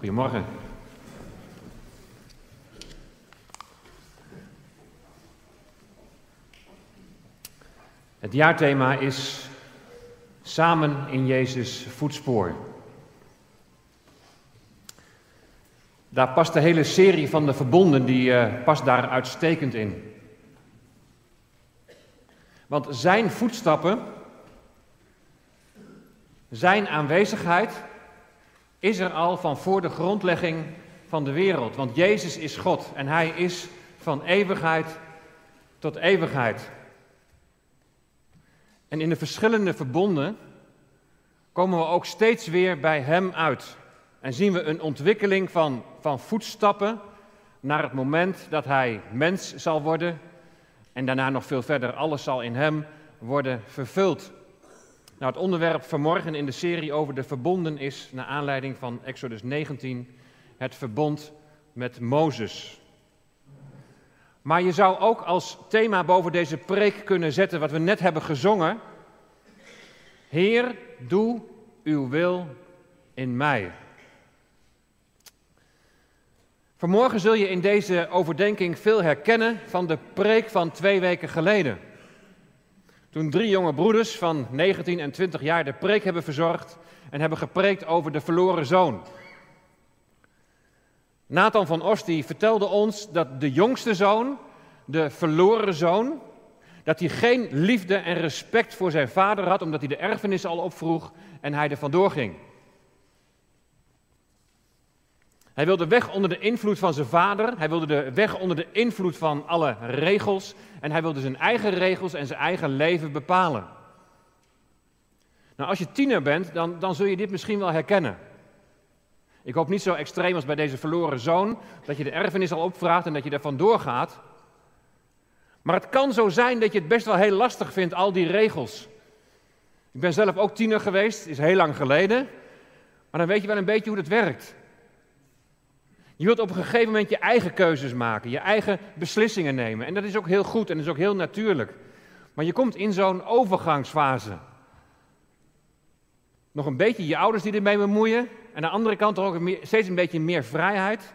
Goedemorgen. Het jaarthema is Samen in Jezus voetspoor. Daar past de hele serie van de verbonden, die uh, past daar uitstekend in. Want zijn voetstappen, zijn aanwezigheid, is er al van voor de grondlegging van de wereld. Want Jezus is God en Hij is van eeuwigheid tot eeuwigheid. En in de verschillende verbonden komen we ook steeds weer bij Hem uit. En zien we een ontwikkeling van, van voetstappen naar het moment dat Hij mens zal worden. En daarna nog veel verder, alles zal in Hem worden vervuld. Nou, het onderwerp vanmorgen in de serie over de verbonden is, naar aanleiding van Exodus 19, het verbond met Mozes. Maar je zou ook als thema boven deze preek kunnen zetten wat we net hebben gezongen. Heer, doe uw wil in mij. Vanmorgen zul je in deze overdenking veel herkennen van de preek van twee weken geleden. Toen drie jonge broeders van 19 en 20 jaar de preek hebben verzorgd en hebben gepreekt over de verloren zoon. Nathan van Osti vertelde ons dat de jongste zoon, de verloren zoon, dat hij geen liefde en respect voor zijn vader had, omdat hij de erfenis al opvroeg en hij er vandoor ging. Hij wilde weg onder de invloed van zijn vader. Hij wilde de weg onder de invloed van alle regels. En hij wilde zijn eigen regels en zijn eigen leven bepalen. Nou, als je tiener bent, dan, dan zul je dit misschien wel herkennen. Ik hoop niet zo extreem als bij deze verloren zoon, dat je de erfenis al opvraagt en dat je er vandoor gaat. Maar het kan zo zijn dat je het best wel heel lastig vindt, al die regels. Ik ben zelf ook tiener geweest, is heel lang geleden. Maar dan weet je wel een beetje hoe het werkt. Je wilt op een gegeven moment je eigen keuzes maken, je eigen beslissingen nemen. En dat is ook heel goed en dat is ook heel natuurlijk. Maar je komt in zo'n overgangsfase. Nog een beetje je ouders die ermee bemoeien. En aan de andere kant toch ook steeds een beetje meer vrijheid.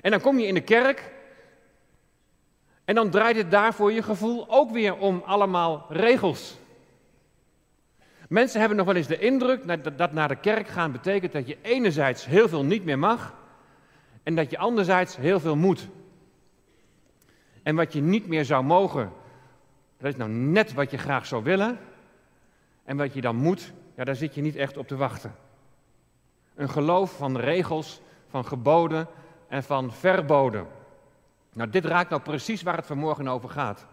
En dan kom je in de kerk. En dan draait het daar voor je gevoel ook weer om allemaal regels. Mensen hebben nog wel eens de indruk dat naar de kerk gaan betekent dat je enerzijds heel veel niet meer mag en dat je anderzijds heel veel moet. En wat je niet meer zou mogen, dat is nou net wat je graag zou willen. En wat je dan moet, ja, daar zit je niet echt op te wachten. Een geloof van regels, van geboden en van verboden. Nou, dit raakt nou precies waar het vanmorgen over gaat.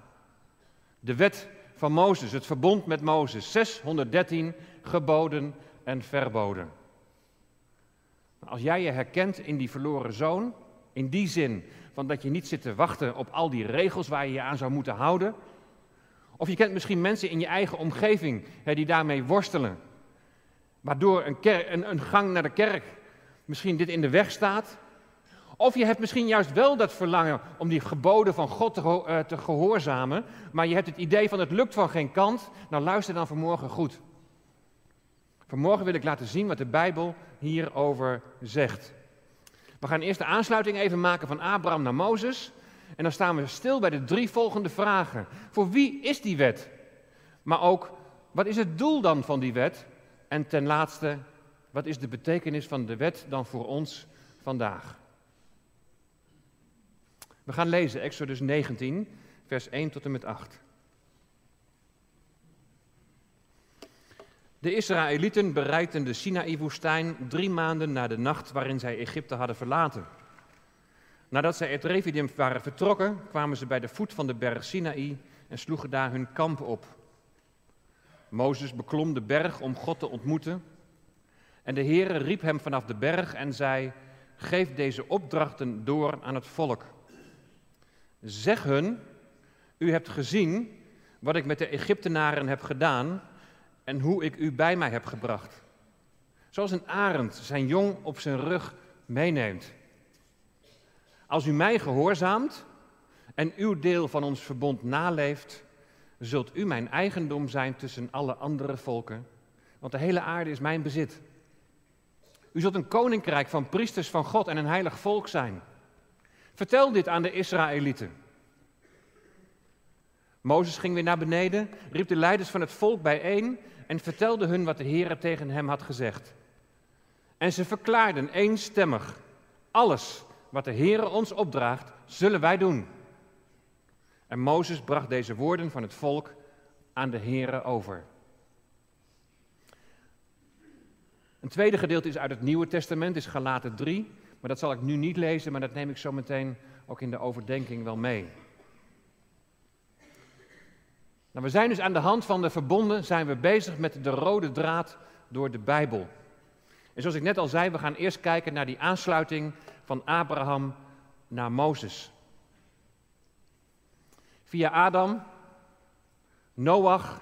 De wet van Mozes, het verbond met Mozes. 613 geboden en verboden. Als jij je herkent in die verloren zoon, in die zin van dat je niet zit te wachten op al die regels waar je je aan zou moeten houden. Of je kent misschien mensen in je eigen omgeving hè, die daarmee worstelen. Waardoor een, een, een gang naar de kerk misschien dit in de weg staat. Of je hebt misschien juist wel dat verlangen om die geboden van God te, uh, te, gehoorzamen, maar je hebt het idee van het lukt van geen kant. Nou luister dan vanmorgen goed. Vanmorgen wil ik laten zien wat de Bijbel hierover zegt. We gaan eerst de aansluiting even maken van Abraham naar Mozes. En dan staan we stil bij de drie volgende vragen. Voor wie is die wet? Maar ook, wat is het doel dan van die wet? En ten laatste, wat is de betekenis van de wet dan voor ons vandaag? We gaan lezen Exodus 19, vers 1 tot en met 8. De Israëlieten bereikten de Sinaï-woestijn drie maanden na de nacht waarin zij Egypte hadden verlaten. Nadat zij uit Revidim waren vertrokken, kwamen ze bij de voet van de berg Sinaï en sloegen daar hun kamp op. Mozes beklom de berg om God te ontmoeten. En de Heere riep hem vanaf de berg en zei: Geef deze opdrachten door aan het volk. Zeg hun: U hebt gezien wat ik met de Egyptenaren heb gedaan en hoe ik u bij mij heb gebracht. Zoals een arend zijn jong op zijn rug meeneemt. Als u mij gehoorzaamt en uw deel van ons verbond naleeft, zult u mijn eigendom zijn tussen alle andere volken, want de hele aarde is mijn bezit. U zult een koninkrijk van priesters van God en een heilig volk zijn. Vertel dit aan de Israëlieten. Mozes ging weer naar beneden, riep de leiders van het volk bijeen en vertelde hun wat de Heer tegen hem had gezegd. En ze verklaarden eenstemmig: alles wat de Heer ons opdraagt, zullen wij doen. En Mozes bracht deze woorden van het volk aan de Heere over. Een tweede gedeelte is uit het Nieuwe Testament, is Galaten 3. Maar dat zal ik nu niet lezen, maar dat neem ik zo meteen ook in de overdenking wel mee. Nou, we zijn dus aan de hand van de verbonden zijn we bezig met de rode draad door de Bijbel. En zoals ik net al zei, we gaan eerst kijken naar die aansluiting van Abraham naar Mozes. Via Adam, Noach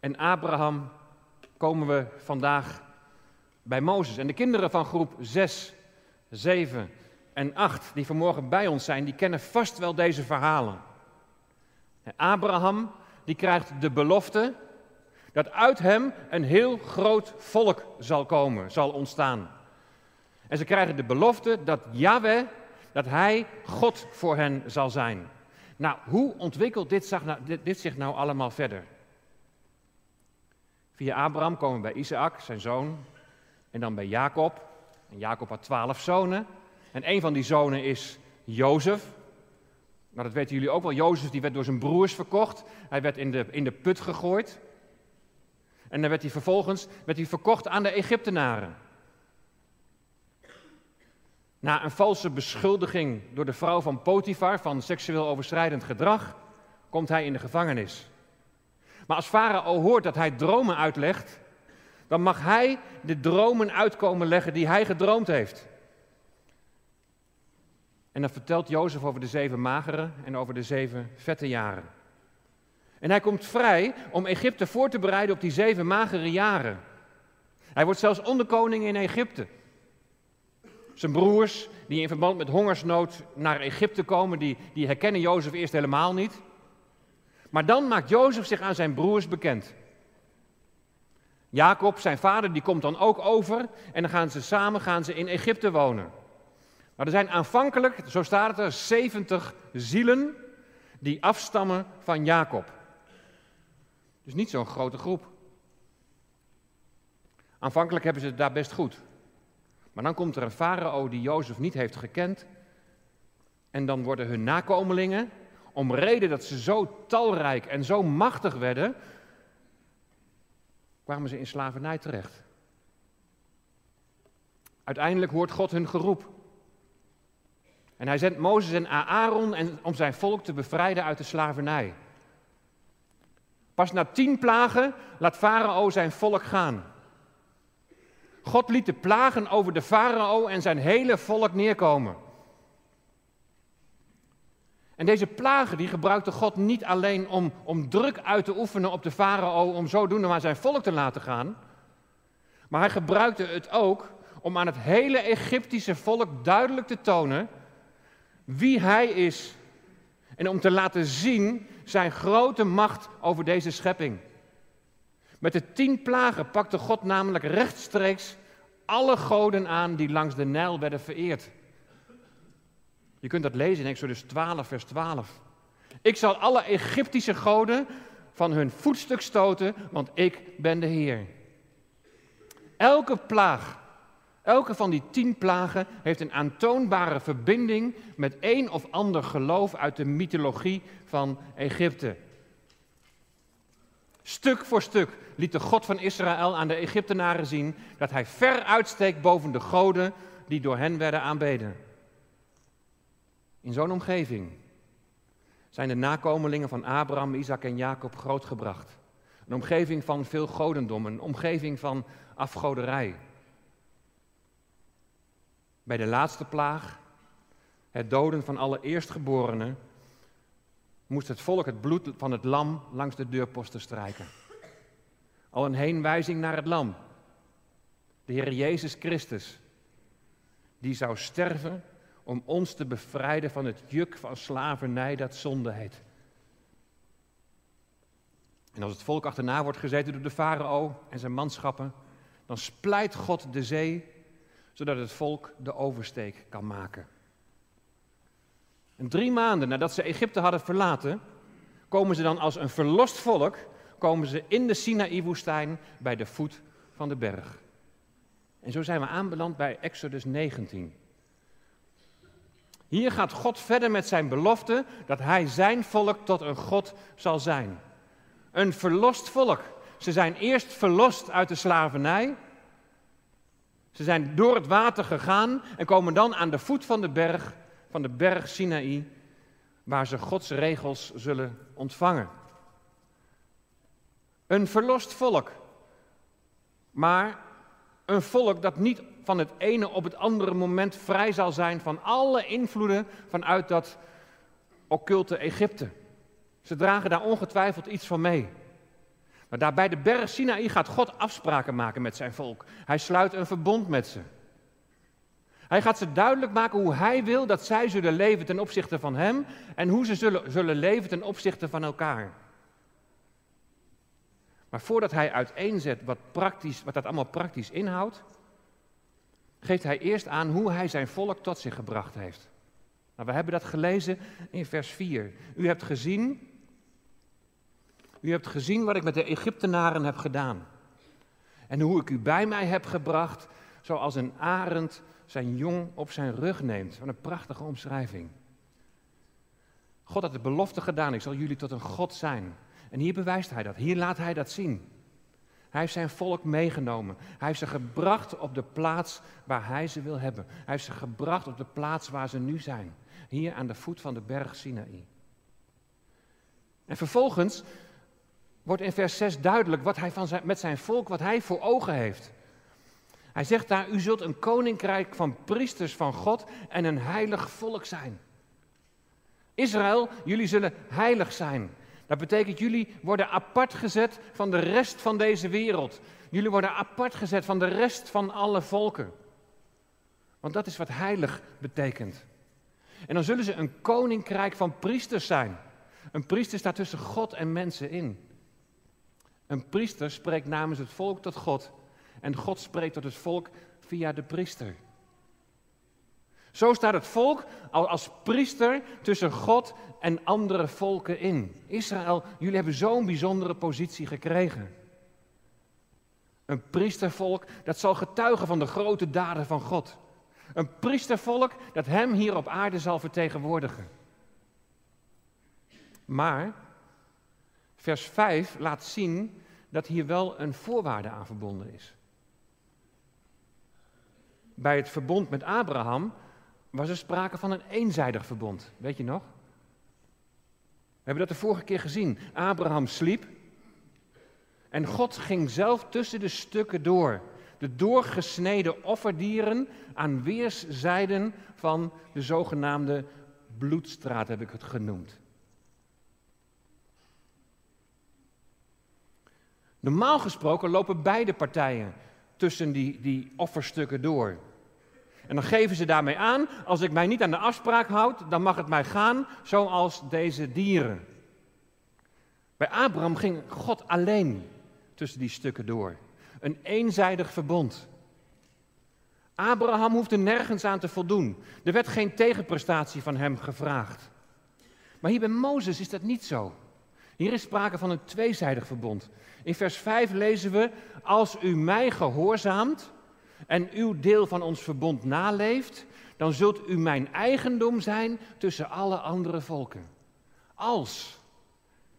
en Abraham komen we vandaag bij Mozes. En de kinderen van groep 6, 7 en 8, die vanmorgen bij ons zijn, die kennen vast wel deze verhalen. Abraham, die krijgt de belofte dat uit hem een heel groot volk zal komen, zal ontstaan. En ze krijgen de belofte dat Yahweh, dat hij God voor hen zal zijn. Nou, hoe ontwikkelt dit, dit zich nou allemaal verder? Via Abraham komen we bij Isaac, zijn zoon, en dan bij Jacob. En Jacob had twaalf zonen. En een van die zonen is Jozef. Nou, dat weten jullie ook wel. Jozef die werd door zijn broers verkocht. Hij werd in de, in de put gegooid. En dan werd hij vervolgens werd hij verkocht aan de Egyptenaren. Na een valse beschuldiging door de vrouw van Potifar van seksueel overschrijdend gedrag, komt hij in de gevangenis. Maar als Farao hoort dat hij dromen uitlegt, dan mag hij de dromen uitkomen leggen die hij gedroomd heeft. En dan vertelt Jozef over de zeven magere en over de zeven vette jaren. En hij komt vrij om Egypte voor te bereiden op die zeven magere jaren. Hij wordt zelfs onderkoning in Egypte. Zijn broers, die in verband met hongersnood naar Egypte komen, die, die herkennen Jozef eerst helemaal niet. Maar dan maakt Jozef zich aan zijn broers bekend. Jacob, zijn vader, die komt dan ook over en dan gaan ze samen gaan ze in Egypte wonen. Maar er zijn aanvankelijk, zo staat het er, 70 zielen die afstammen van Jacob. Dus niet zo'n grote groep. Aanvankelijk hebben ze het daar best goed. Maar dan komt er een farao die Jozef niet heeft gekend. En dan worden hun nakomelingen, om reden dat ze zo talrijk en zo machtig werden, kwamen ze in slavernij terecht. Uiteindelijk hoort God hun geroep. En hij zendt Mozes en Aaron om zijn volk te bevrijden uit de slavernij. Pas na tien plagen laat Farao zijn volk gaan. God liet de plagen over de farao en zijn hele volk neerkomen. En deze plagen die gebruikte God niet alleen om, om druk uit te oefenen op de farao om zodoende maar zijn volk te laten gaan. Maar hij gebruikte het ook om aan het hele Egyptische volk duidelijk te tonen wie hij is. En om te laten zien zijn grote macht over deze schepping. Met de tien plagen pakte God namelijk rechtstreeks alle goden aan die langs de Nijl werden vereerd. Je kunt dat lezen in Exodus 12, vers 12. Ik zal alle Egyptische goden van hun voetstuk stoten, want ik ben de Heer. Elke plaag, elke van die tien plagen heeft een aantoonbare verbinding met een of ander geloof uit de mythologie van Egypte. Stuk voor stuk liet de God van Israël aan de Egyptenaren zien dat hij ver uitsteekt boven de goden die door hen werden aanbeden. In zo'n omgeving zijn de nakomelingen van Abraham, Isaac en Jacob grootgebracht. Een omgeving van veel godendom, een omgeving van afgoderij. Bij de laatste plaag, het doden van alle eerstgeborenen, moest het volk het bloed van het lam langs de deurposten strijken. Al een heenwijzing naar het lam. De Heer Jezus Christus, die zou sterven om ons te bevrijden van het juk van slavernij dat zonde heet. En als het volk achterna wordt gezeten door de farao en zijn manschappen, dan splijt God de zee zodat het volk de oversteek kan maken. En drie maanden nadat ze Egypte hadden verlaten, komen ze dan als een verlost volk, komen ze in de Sinaï-woestijn bij de voet van de berg. En zo zijn we aanbeland bij Exodus 19. Hier gaat God verder met zijn belofte dat hij zijn volk tot een God zal zijn. Een verlost volk. Ze zijn eerst verlost uit de slavernij. Ze zijn door het water gegaan en komen dan aan de voet van de berg, van de berg Sinaï, waar ze Gods regels zullen ontvangen. Een verlost volk, maar een volk dat niet van het ene op het andere moment vrij zal zijn van alle invloeden vanuit dat occulte Egypte. Ze dragen daar ongetwijfeld iets van mee. Maar daar bij de berg Sinaï gaat God afspraken maken met zijn volk. Hij sluit een verbond met ze. Hij gaat ze duidelijk maken hoe hij wil dat zij zullen leven ten opzichte van hem en hoe ze zullen, zullen leven ten opzichte van elkaar. Maar voordat hij uiteenzet wat, praktisch, wat dat allemaal praktisch inhoudt, geeft hij eerst aan hoe hij zijn volk tot zich gebracht heeft. Nou, we hebben dat gelezen in vers 4. U hebt gezien, u hebt gezien wat ik met de Egyptenaren heb gedaan. En hoe ik u bij mij heb gebracht, zoals een arend zijn jong op zijn rug neemt. Wat een prachtige omschrijving. God had de belofte gedaan, ik zal jullie tot een God zijn. En hier bewijst hij dat, hier laat hij dat zien. Hij heeft zijn volk meegenomen. Hij heeft ze gebracht op de plaats waar hij ze wil hebben. Hij heeft ze gebracht op de plaats waar ze nu zijn. Hier aan de voet van de berg Sinaï. En vervolgens wordt in vers 6 duidelijk wat hij van zijn, met zijn volk, wat hij voor ogen heeft. Hij zegt daar, u zult een koninkrijk van priesters van God en een heilig volk zijn. Israël, jullie zullen heilig zijn. Dat betekent, jullie worden apart gezet van de rest van deze wereld. Jullie worden apart gezet van de rest van alle volken. Want dat is wat heilig betekent. En dan zullen ze een koninkrijk van priesters zijn. Een priester staat tussen God en mensen in. Een priester spreekt namens het volk tot God. En God spreekt tot het volk via de priester. Zo staat het volk als priester tussen God en andere volken in. Israël, jullie hebben zo'n bijzondere positie gekregen. Een priestervolk dat zal getuigen van de grote daden van God. Een priestervolk dat hem hier op aarde zal vertegenwoordigen. Maar vers 5 laat zien dat hier wel een voorwaarde aan verbonden is. Bij het verbond met Abraham was er sprake van een eenzijdig verbond. Weet je nog? We hebben dat de vorige keer gezien. Abraham sliep en God ging zelf tussen de stukken door. De doorgesneden offerdieren aan weerszijden van de zogenaamde bloedstraat heb ik het genoemd. Normaal gesproken lopen beide partijen tussen die, die offerstukken door. En dan geven ze daarmee aan, als ik mij niet aan de afspraak houd, dan mag het mij gaan zoals deze dieren. Bij Abraham ging God alleen tussen die stukken door. Een eenzijdig verbond. Abraham hoefde nergens aan te voldoen. Er werd geen tegenprestatie van hem gevraagd. Maar hier bij Mozes is dat niet zo. Hier is sprake van een tweezijdig verbond. In vers 5 lezen we: Als u mij gehoorzaamt, en uw deel van ons verbond naleeft, dan zult u mijn eigendom zijn tussen alle andere volken. Als.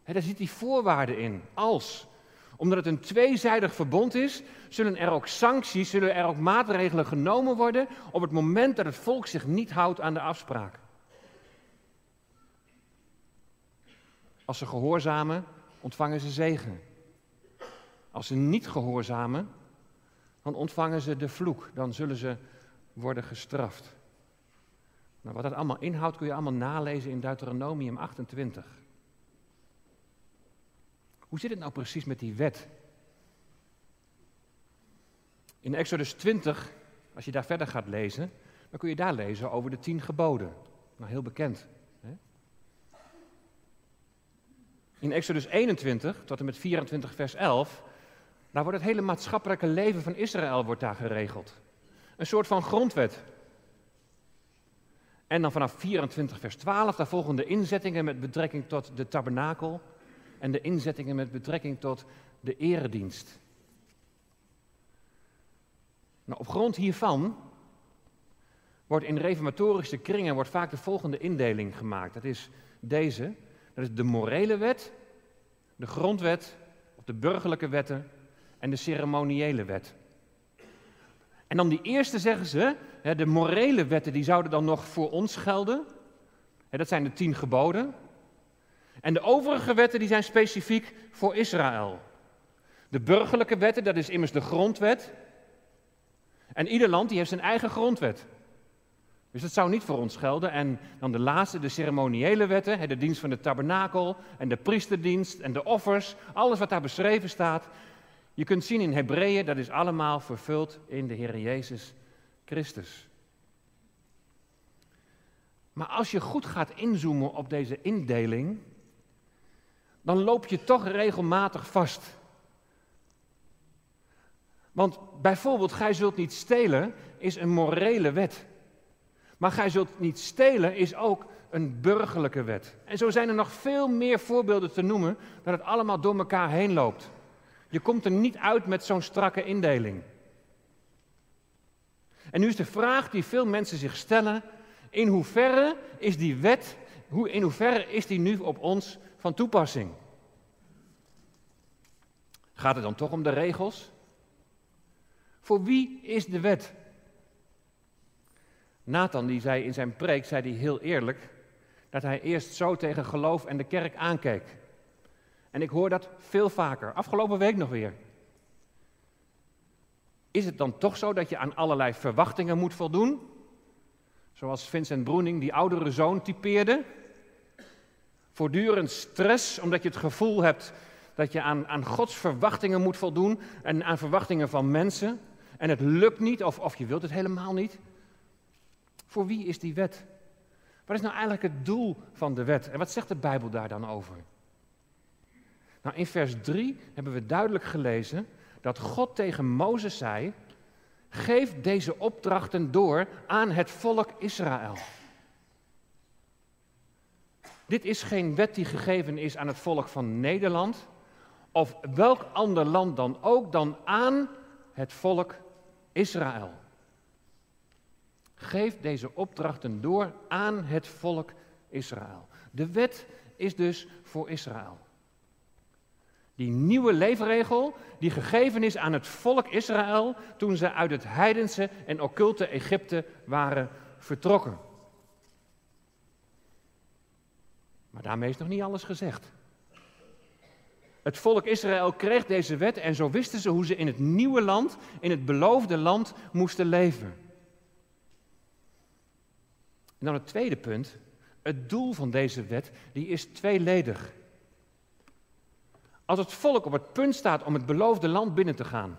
Daar zit die voorwaarde in. Als. Omdat het een tweezijdig verbond is, zullen er ook sancties, zullen er ook maatregelen genomen worden op het moment dat het volk zich niet houdt aan de afspraak. Als ze gehoorzamen, ontvangen ze zegen. Als ze niet gehoorzamen, dan ontvangen ze de vloek, dan zullen ze worden gestraft. Nou, wat dat allemaal inhoudt kun je allemaal nalezen in Deuteronomium 28. Hoe zit het nou precies met die wet? In Exodus 20, als je daar verder gaat lezen, dan kun je daar lezen over de tien geboden. Nou, heel bekend. Hè? In Exodus 21 tot en met 24 vers 11 daar wordt het hele maatschappelijke leven van Israël wordt daar geregeld. Een soort van grondwet. En dan vanaf 24 vers 12, daar volgen de inzettingen met betrekking tot de tabernakel en de inzettingen met betrekking tot de eredienst. Nou, op grond hiervan wordt in reformatorische kringen wordt vaak de volgende indeling gemaakt. Dat is deze. Dat is de morele wet, de grondwet, of de burgerlijke wetten en de ceremoniële wet. En dan die eerste zeggen ze, de morele wetten die zouden dan nog voor ons gelden. Dat zijn de tien geboden. En de overige wetten die zijn specifiek voor Israël. De burgerlijke wetten, dat is immers de grondwet. En ieder land die heeft zijn eigen grondwet. Dus dat zou niet voor ons gelden. En dan de laatste, de ceremoniële wetten, de dienst van de tabernakel en de priesterdienst en de offers, alles wat daar beschreven staat. Je kunt zien in Hebreeën, dat is allemaal vervuld in de Heer Jezus Christus. Maar als je goed gaat inzoomen op deze indeling, dan loop je toch regelmatig vast. Want bijvoorbeeld, gij zult niet stelen, is een morele wet. Maar gij zult niet stelen is ook een burgerlijke wet. En zo zijn er nog veel meer voorbeelden te noemen dat het allemaal door elkaar heen loopt. Je komt er niet uit met zo'n strakke indeling. En nu is de vraag die veel mensen zich stellen: in hoeverre is die wet, in hoeverre is die nu op ons van toepassing? Gaat het dan toch om de regels? Voor wie is de wet? Nathan die zei in zijn preek, zei hij heel eerlijk, dat hij eerst zo tegen geloof en de kerk aankeek. En ik hoor dat veel vaker, afgelopen week nog weer. Is het dan toch zo dat je aan allerlei verwachtingen moet voldoen? Zoals Vincent Broening die oudere zoon typeerde. Voortdurend stress omdat je het gevoel hebt dat je aan, aan Gods verwachtingen moet voldoen en aan verwachtingen van mensen. En het lukt niet of, of je wilt het helemaal niet. Voor wie is die wet? Wat is nou eigenlijk het doel van de wet? En wat zegt de Bijbel daar dan over? Nou, in vers 3 hebben we duidelijk gelezen dat God tegen Mozes zei: Geef deze opdrachten door aan het volk Israël. Dit is geen wet die gegeven is aan het volk van Nederland of welk ander land dan ook dan aan het volk Israël. Geef deze opdrachten door aan het volk Israël. De wet is dus voor Israël. Die nieuwe leefregel die gegeven is aan het volk Israël toen ze uit het heidense en occulte Egypte waren vertrokken. Maar daarmee is nog niet alles gezegd. Het volk Israël kreeg deze wet en zo wisten ze hoe ze in het nieuwe land, in het beloofde land, moesten leven. En dan het tweede punt. Het doel van deze wet die is tweeledig. Als het volk op het punt staat om het beloofde land binnen te gaan,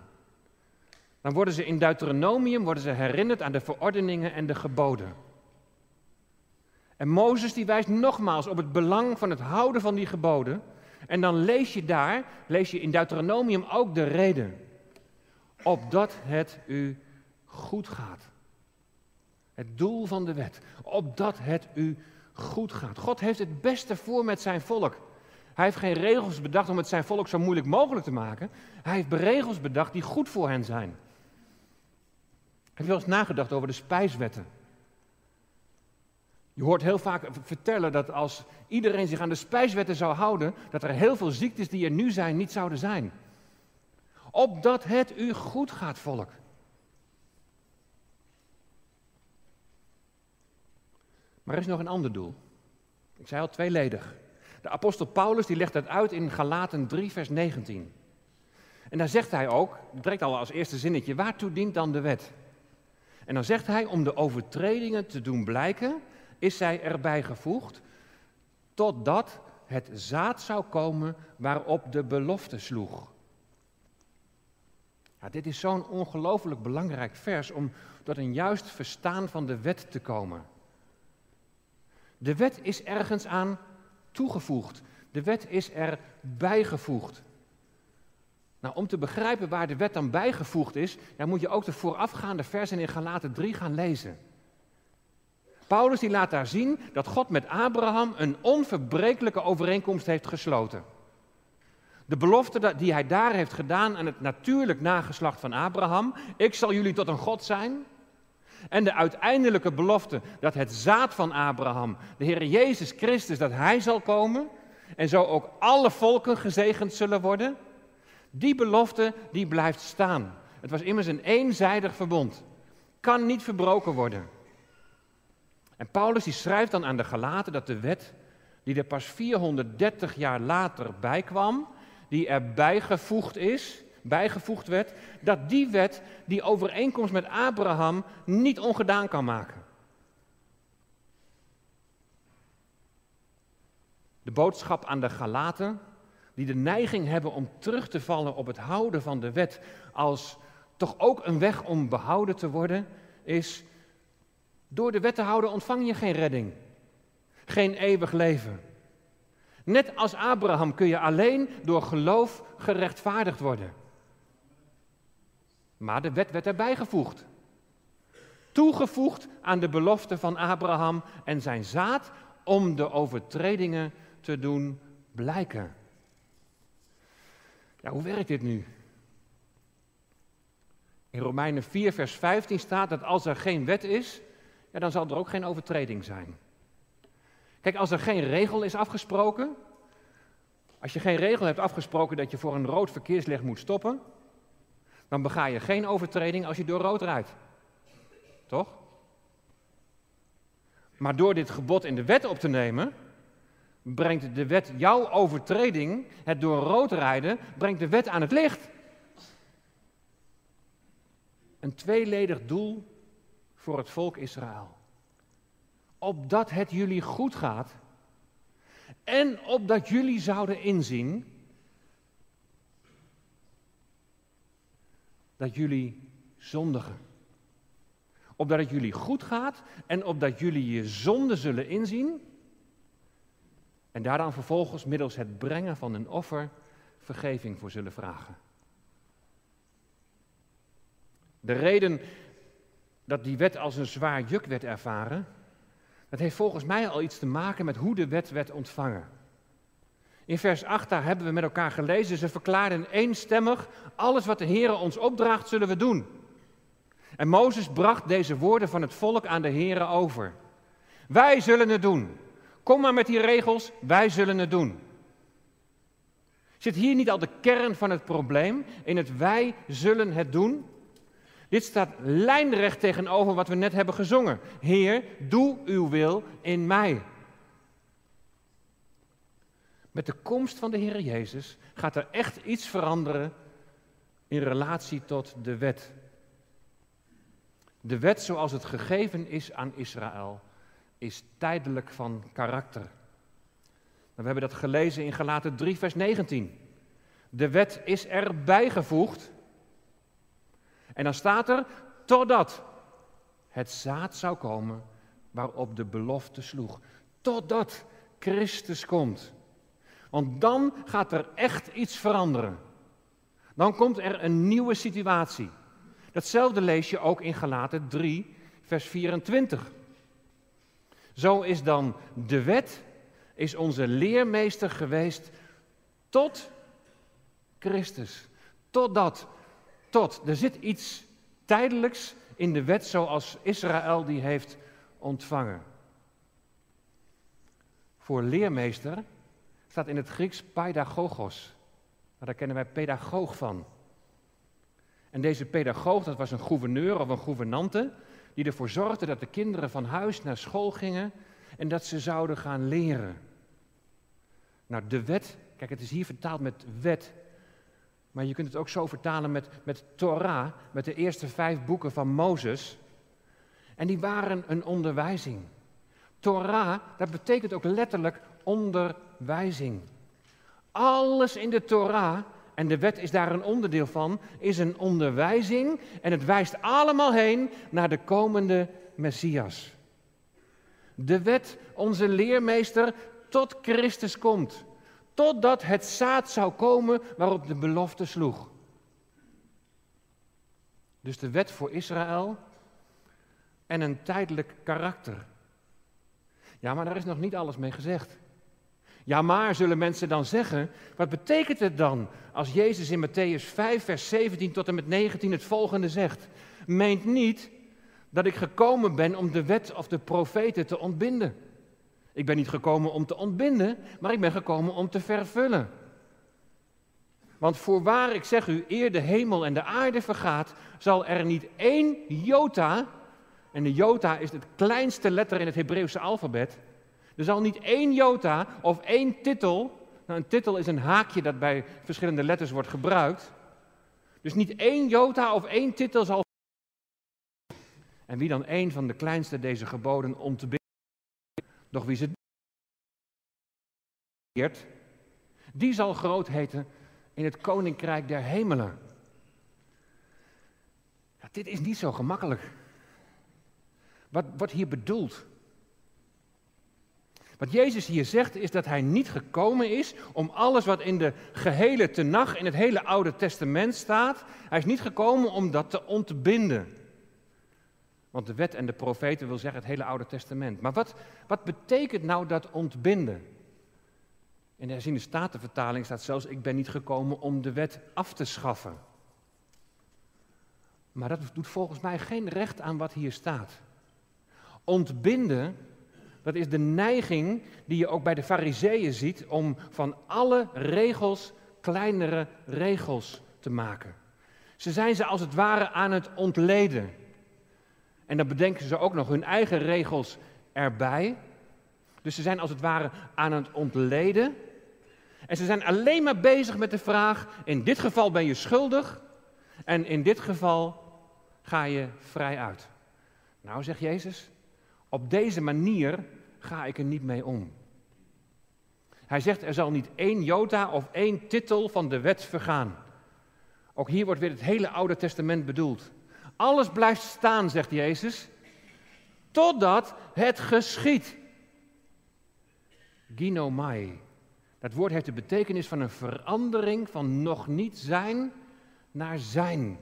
dan worden ze in Deuteronomium worden ze herinnerd aan de verordeningen en de geboden. En Mozes die wijst nogmaals op het belang van het houden van die geboden. En dan lees je daar, lees je in Deuteronomium ook de reden. Opdat het u goed gaat. Het doel van de wet. Opdat het u goed gaat. God heeft het beste voor met zijn volk. Hij heeft geen regels bedacht om het zijn volk zo moeilijk mogelijk te maken. Hij heeft regels bedacht die goed voor hen zijn. Heb je wel eens nagedacht over de spijswetten? Je hoort heel vaak vertellen dat als iedereen zich aan de spijswetten zou houden, dat er heel veel ziektes die er nu zijn niet zouden zijn. Opdat het u goed gaat, volk. Maar er is nog een ander doel. Ik zei al tweeledig. De apostel Paulus die legt dat uit in Galaten 3, vers 19. En daar zegt hij ook, direct al als eerste zinnetje, waartoe dient dan de wet? En dan zegt hij, om de overtredingen te doen blijken, is zij erbij gevoegd, totdat het zaad zou komen waarop de belofte sloeg. Ja, dit is zo'n ongelooflijk belangrijk vers om tot een juist verstaan van de wet te komen. De wet is ergens aan toegevoegd. De wet is er bijgevoegd. Nou, om te begrijpen waar de wet dan bijgevoegd is, dan moet je ook de voorafgaande versen in Galaten 3 gaan lezen. Paulus die laat daar zien dat God met Abraham een onverbrekelijke overeenkomst heeft gesloten. De belofte die hij daar heeft gedaan aan het natuurlijk nageslacht van Abraham, ik zal jullie tot een God zijn. En de uiteindelijke belofte dat het zaad van Abraham, de Heer Jezus Christus, dat hij zal komen en zo ook alle volken gezegend zullen worden. Die belofte die blijft staan. Het was immers een eenzijdig verbond. Kan niet verbroken worden. En Paulus die schrijft dan aan de Galaten dat de wet, die er pas 430 jaar later bijkwam, die er bijgevoegd is, bijgevoegd werd, dat die wet die overeenkomst met Abraham niet ongedaan kan maken. De boodschap aan de Galaten, die de neiging hebben om terug te vallen op het houden van de wet als toch ook een weg om behouden te worden, is door de wet te houden ontvang je geen redding, geen eeuwig leven. Net als Abraham kun je alleen door geloof gerechtvaardigd worden. Maar de wet werd erbij gevoegd. Toegevoegd aan de belofte van Abraham en zijn zaad om de overtredingen te doen blijken. Ja, hoe werkt dit nu? In Romeinen 4, vers 15 staat dat als er geen wet is, ja, dan zal er ook geen overtreding zijn. Kijk, als er geen regel is afgesproken, als je geen regel hebt afgesproken dat je voor een rood verkeerslicht moet stoppen, dan bega je geen overtreding als je door rood rijdt. Toch? Maar door dit gebod in de wet op te nemen, brengt de wet jouw overtreding, het door rood rijden, brengt de wet aan het licht. Een tweeledig doel voor het volk Israël. Opdat het jullie goed gaat en opdat jullie zouden inzien dat jullie zondigen. Opdat het jullie goed gaat en opdat jullie je zonde zullen inzien. En daar dan vervolgens middels het brengen van een offer vergeving voor zullen vragen. De reden dat die wet als een zwaar juk werd ervaren, dat heeft volgens mij al iets te maken met hoe de wet werd ontvangen. In vers 8 daar hebben we met elkaar gelezen, ze verklaarden eenstemmig, alles wat de Heer ons opdraagt zullen we doen. En Mozes bracht deze woorden van het volk aan de Heer over. Wij zullen het doen. Kom maar met die regels, wij zullen het doen. Zit hier niet al de kern van het probleem in het wij zullen het doen? Dit staat lijnrecht tegenover wat we net hebben gezongen. Heer, doe uw wil in mij. Met de komst van de Heer Jezus gaat er echt iets veranderen in relatie tot de wet. De wet zoals het gegeven is aan Israël is tijdelijk van karakter. We hebben dat gelezen in Galaten 3, vers 19. De wet is er bijgevoegd. En dan staat er, totdat het zaad zou komen waarop de belofte sloeg. Totdat Christus komt. Want dan gaat er echt iets veranderen. Dan komt er een nieuwe situatie. Datzelfde lees je ook in Galaten 3, vers 24. Zo is dan de wet, is onze leermeester geweest tot Christus. Totdat, tot. Er zit iets tijdelijks in de wet zoals Israël die heeft ontvangen. Voor leermeester staat in het Grieks pedagogos. Daar kennen wij pedagoog van. En deze pedagoog, dat was een gouverneur of een gouvernante, die ervoor zorgde dat de kinderen van huis naar school gingen en dat ze zouden gaan leren. Nou, de wet, kijk, het is hier vertaald met wet, maar je kunt het ook zo vertalen met, met Torah, met de eerste vijf boeken van Mozes. En die waren een onderwijzing. Torah, dat betekent ook letterlijk onderwijzing. Alles in de Torah, en de wet is daar een onderdeel van, is een onderwijzing en het wijst allemaal heen naar de komende Messias. De wet, onze leermeester, tot Christus komt. Totdat het zaad zou komen waarop de belofte sloeg. Dus de wet voor Israël en een tijdelijk karakter. Ja, maar daar is nog niet alles mee gezegd. Ja, maar zullen mensen dan zeggen, wat betekent het dan als Jezus in Matthäus 5, vers 17 tot en met 19 het volgende zegt? Meent niet dat ik gekomen ben om de wet of de profeten te ontbinden. Ik ben niet gekomen om te ontbinden, maar ik ben gekomen om te vervullen. Want voorwaar, ik zeg u, eer de hemel en de aarde vergaat, zal er niet één jota, en de jota is het kleinste letter in het Hebreeuwse alfabet, er zal niet één jota of één titel, nou een titel is een haakje dat bij verschillende letters wordt gebruikt, dus niet één jota of één titel zal. En wie dan één van de kleinste deze geboden om te bidden, doch wie ze die zal groot heten in het koninkrijk der hemelen. Ja, dit is niet zo gemakkelijk. Wat wordt hier bedoeld? Wat Jezus hier zegt is dat hij niet gekomen is om alles wat in de gehele tenag, in het hele Oude Testament staat, hij is niet gekomen om dat te ontbinden. Want de wet en de profeten wil zeggen het hele Oude Testament. Maar wat, wat betekent nou dat ontbinden? In de herziende statenvertaling staat zelfs: Ik ben niet gekomen om de wet af te schaffen. Maar dat doet volgens mij geen recht aan wat hier staat. Ontbinden, dat is de neiging die je ook bij de Fariseeën ziet om van alle regels kleinere regels te maken. Ze zijn ze als het ware aan het ontleden. En dan bedenken ze ook nog hun eigen regels erbij. Dus ze zijn als het ware aan het ontleden. En ze zijn alleen maar bezig met de vraag: in dit geval ben je schuldig en in dit geval ga je vrij uit. Nou, zegt Jezus, op deze manier ga ik er niet mee om. Hij zegt: er zal niet één jota of één titel van de wet vergaan. Ook hier wordt weer het hele Oude Testament bedoeld. Alles blijft staan, zegt Jezus, totdat het geschiet. Ginomai. Dat woord heeft de betekenis van een verandering van nog niet zijn naar zijn.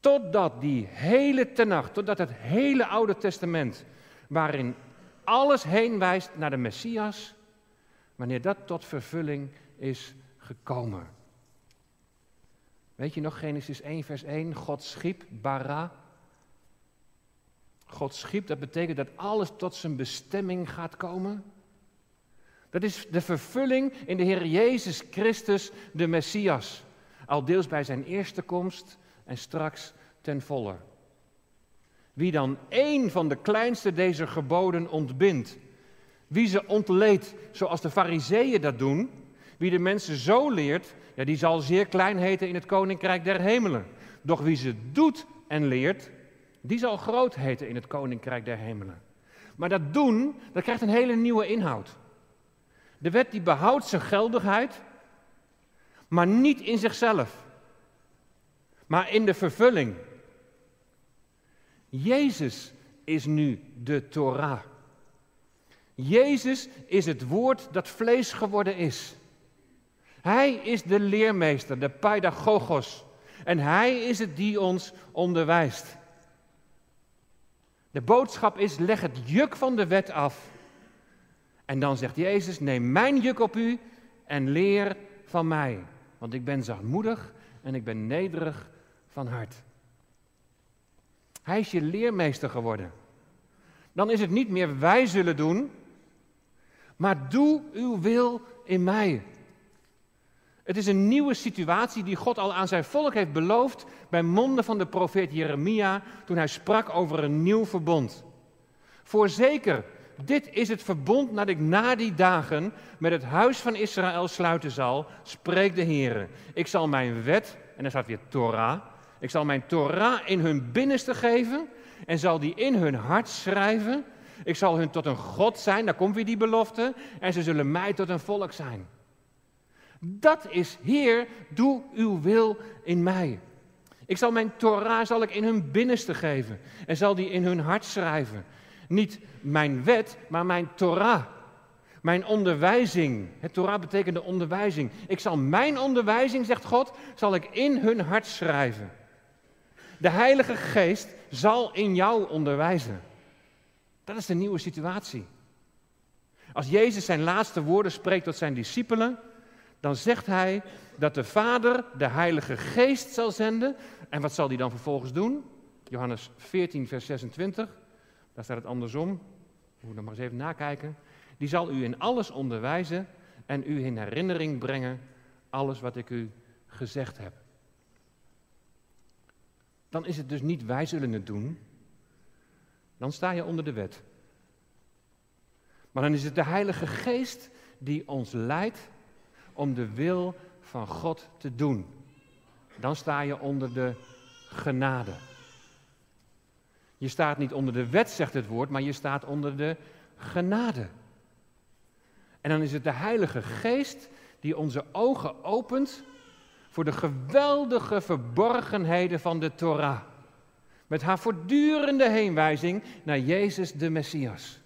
Totdat die hele tenacht, totdat het hele Oude Testament, waarin alles heen wijst naar de Messias, wanneer dat tot vervulling is gekomen. Weet je nog Genesis 1, vers 1? God schiep, bara. God schiep, dat betekent dat alles tot zijn bestemming gaat komen. Dat is de vervulling in de Heer Jezus Christus, de Messias. Al deels bij zijn eerste komst en straks ten volle. Wie dan één van de kleinste deze geboden ontbindt, wie ze ontleedt zoals de fariseeën dat doen, wie de mensen zo leert, ja, die zal zeer klein heten in het koninkrijk der hemelen. Doch wie ze doet en leert, die zal groot heten in het koninkrijk der hemelen. Maar dat doen, dat krijgt een hele nieuwe inhoud. De wet die behoudt zijn geldigheid, maar niet in zichzelf, maar in de vervulling. Jezus is nu de Torah. Jezus is het woord dat vlees geworden is. Hij is de leermeester, de pedagogos. En hij is het die ons onderwijst. De boodschap is: leg het juk van de wet af en dan zegt Jezus, neem mijn juk op u en leer van mij. Want ik ben zachtmoedig en ik ben nederig van hart. Hij is je leermeester geworden. Dan is het niet meer wij zullen doen, maar doe uw wil in mij. Het is een nieuwe situatie die God al aan zijn volk heeft beloofd bij monden van de profeet Jeremia toen hij sprak over een nieuw verbond. Voorzeker, dit is het verbond dat ik na die dagen met het huis van Israël sluiten zal, spreekt de Heer. Ik zal mijn wet, en er staat weer Torah, ik zal mijn Torah in hun binnenste geven en zal die in hun hart schrijven. Ik zal hun tot een God zijn, daar komt weer die belofte, en ze zullen mij tot een volk zijn. Dat is, Heer, doe uw wil in mij. Ik zal mijn Torah zal ik in hun binnenste geven en zal die in hun hart schrijven. Niet mijn wet, maar mijn Torah. Mijn onderwijzing. Het Torah betekent de onderwijzing. Ik zal mijn onderwijzing, zegt God, zal ik in hun hart schrijven. De Heilige Geest zal in jou onderwijzen. Dat is de nieuwe situatie. Als Jezus zijn laatste woorden spreekt tot zijn discipelen, dan zegt hij dat de Vader de Heilige Geest zal zenden. En wat zal hij dan vervolgens doen? Johannes 14, vers 26. Daar staat het andersom. We moeten nog maar eens even nakijken. Die zal u in alles onderwijzen en u in herinnering brengen alles wat ik u gezegd heb. Dan is het dus niet wij zullen het doen. Dan sta je onder de wet. Maar dan is het de Heilige Geest die ons leidt om de wil van God te doen. Dan sta je onder de genade. Je staat niet onder de wet, zegt het woord, maar je staat onder de genade. En dan is het de Heilige Geest die onze ogen opent voor de geweldige verborgenheden van de Torah. Met haar voortdurende heenwijzing naar Jezus de Messias.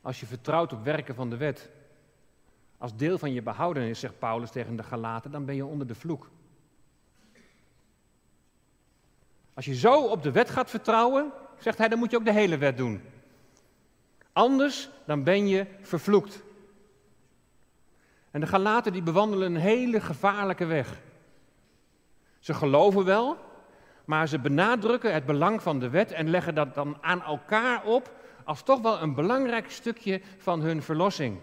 Als je vertrouwt op werken van de wet, als deel van je behoudenis, zegt Paulus tegen de Galaten, dan ben je onder de vloek. Als je zo op de wet gaat vertrouwen, zegt hij, dan moet je ook de hele wet doen. Anders dan ben je vervloekt. En de Galaten die bewandelen een hele gevaarlijke weg. Ze geloven wel, maar ze benadrukken het belang van de wet en leggen dat dan aan elkaar op als toch wel een belangrijk stukje van hun verlossing.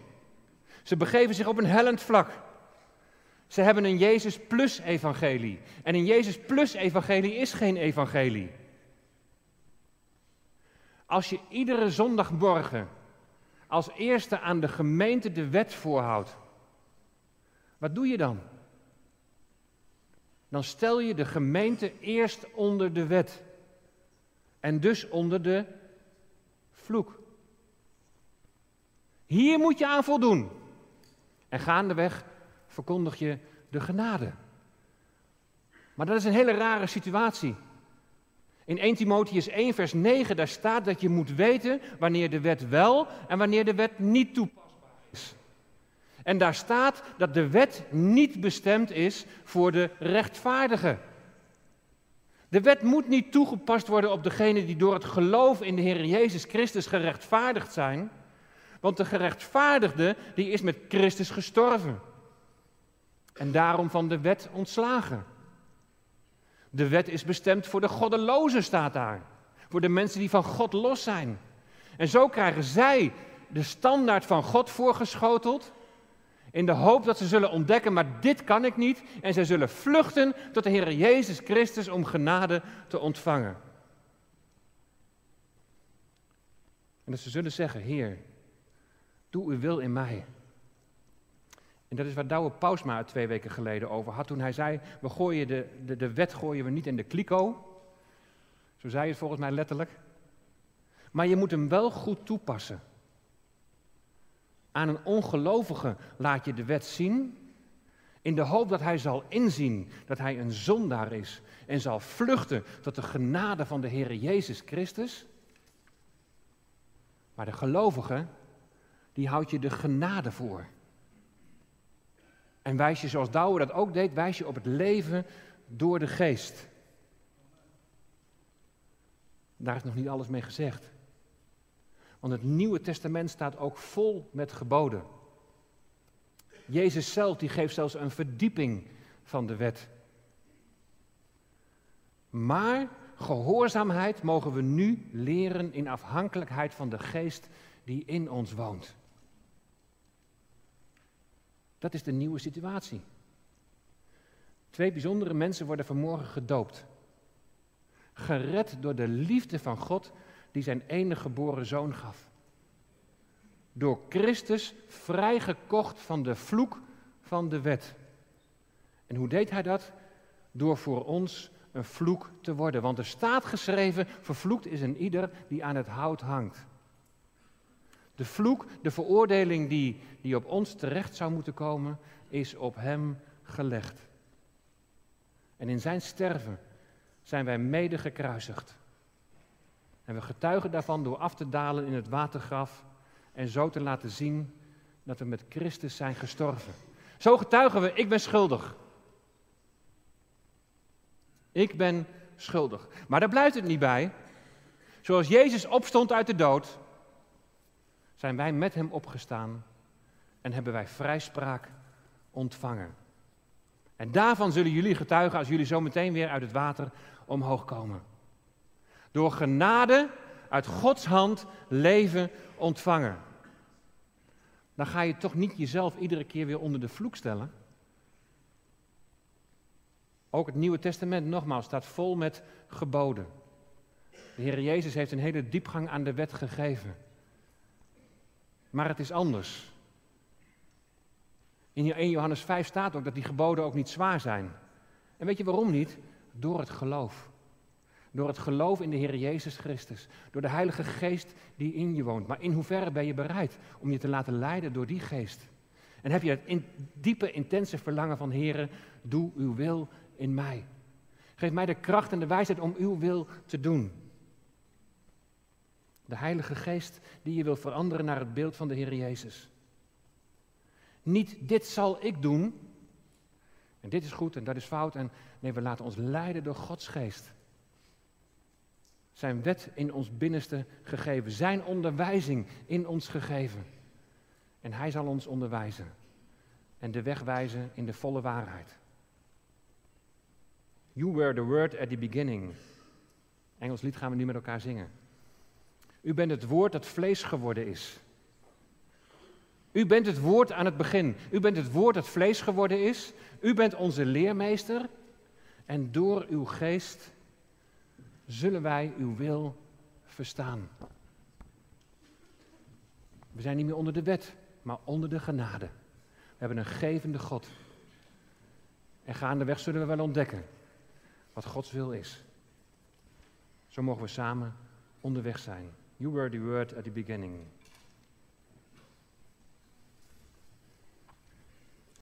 Ze begeven zich op een hellend vlak. Ze hebben een Jezus plus evangelie. En een Jezus plus evangelie is geen evangelie. Als je iedere zondagmorgen als eerste aan de gemeente de wet voorhoudt, wat doe je dan? Dan stel je de gemeente eerst onder de wet. En dus onder de vloek. Hier moet je aan voldoen. En gaandeweg verkondig je de genade. Maar dat is een hele rare situatie. In 1 Timotheus 1, vers 9, daar staat dat je moet weten wanneer de wet wel en wanneer de wet niet toepasbaar is. En daar staat dat de wet niet bestemd is voor de rechtvaardigen. De wet moet niet toegepast worden op degenen die door het geloof in de Heer Jezus Christus gerechtvaardigd zijn. Want de gerechtvaardigde die is met Christus gestorven. En daarom van de wet ontslagen. De wet is bestemd voor de goddelozen, staat daar. Voor de mensen die van God los zijn. En zo krijgen zij de standaard van God voorgeschoteld. In de hoop dat ze zullen ontdekken, maar dit kan ik niet. En zij zullen vluchten tot de Heer Jezus Christus om genade te ontvangen. En dat ze zullen zeggen, Heer, doe uw wil in mij. En dat is waar Douwe Pausma twee weken geleden over had. Toen hij zei, we gooien de, de, de wet gooien we niet in de kliko. Zo zei hij het volgens mij letterlijk. Maar je moet hem wel goed toepassen. Aan een ongelovige laat je de wet zien, in de hoop dat hij zal inzien dat hij een zondaar is en zal vluchten tot de genade van de Heer Jezus Christus. Maar de gelovige, die houdt je de genade voor. En wijs je, zoals Douwe dat ook deed, wijs je op het leven door de geest. Daar is nog niet alles mee gezegd. Want het Nieuwe Testament staat ook vol met geboden. Jezus zelf die geeft zelfs een verdieping van de wet. Maar gehoorzaamheid mogen we nu leren in afhankelijkheid van de geest die in ons woont. Dat is de nieuwe situatie. Twee bijzondere mensen worden vanmorgen gedoopt. Gered door de liefde van God die zijn enige geboren zoon gaf. Door Christus vrijgekocht van de vloek van de wet. En hoe deed hij dat? Door voor ons een vloek te worden. Want er staat geschreven: vervloekt is een ieder die aan het hout hangt. De vloek, de veroordeling die, die op ons terecht zou moeten komen, is op hem gelegd. En in zijn sterven zijn wij mede gekruisigd. En we getuigen daarvan door af te dalen in het watergraf en zo te laten zien dat we met Christus zijn gestorven. Zo getuigen we, ik ben schuldig. Ik ben schuldig. Maar daar blijft het niet bij. Zoals Jezus opstond uit de dood, zijn wij met hem opgestaan en hebben wij vrijspraak ontvangen. En daarvan zullen jullie getuigen als jullie zo meteen weer uit het water omhoog komen. Door genade uit Gods hand leven ontvangen. Dan ga je toch niet jezelf iedere keer weer onder de vloek stellen. Ook het Nieuwe Testament, nogmaals, staat vol met geboden. De Heer Jezus heeft een hele diepgang aan de wet gegeven. Maar het is anders. In 1 Johannes 5 staat ook dat die geboden ook niet zwaar zijn. En weet je waarom niet? Door het geloof. Door het geloof in de Heer Jezus Christus. Door de Heilige Geest die in je woont. Maar in hoeverre ben je bereid om je te laten leiden door die geest? En heb je het in, diepe, intense verlangen van Heer, doe uw wil in mij. Geef mij de kracht en de wijsheid om uw wil te doen. De Heilige Geest die je wil veranderen naar het beeld van de Heer Jezus. Niet dit zal ik doen. En dit is goed en dat is fout. En nee, we laten ons leiden door Gods geest. Zijn wet in ons binnenste gegeven. Zijn onderwijzing in ons gegeven. En Hij zal ons onderwijzen. En de weg wijzen in de volle waarheid. You were the word at the beginning. Engels lied gaan we nu met elkaar zingen. U bent het woord dat vlees geworden is. U bent het woord aan het begin. U bent het woord dat vlees geworden is. U bent onze leermeester. En door uw geest zullen wij uw wil verstaan. We zijn niet meer onder de wet, maar onder de genade. We hebben een gevende God. En gaandeweg zullen we wel ontdekken wat Gods wil is. Zo mogen we samen onderweg zijn. You were the word at the beginning.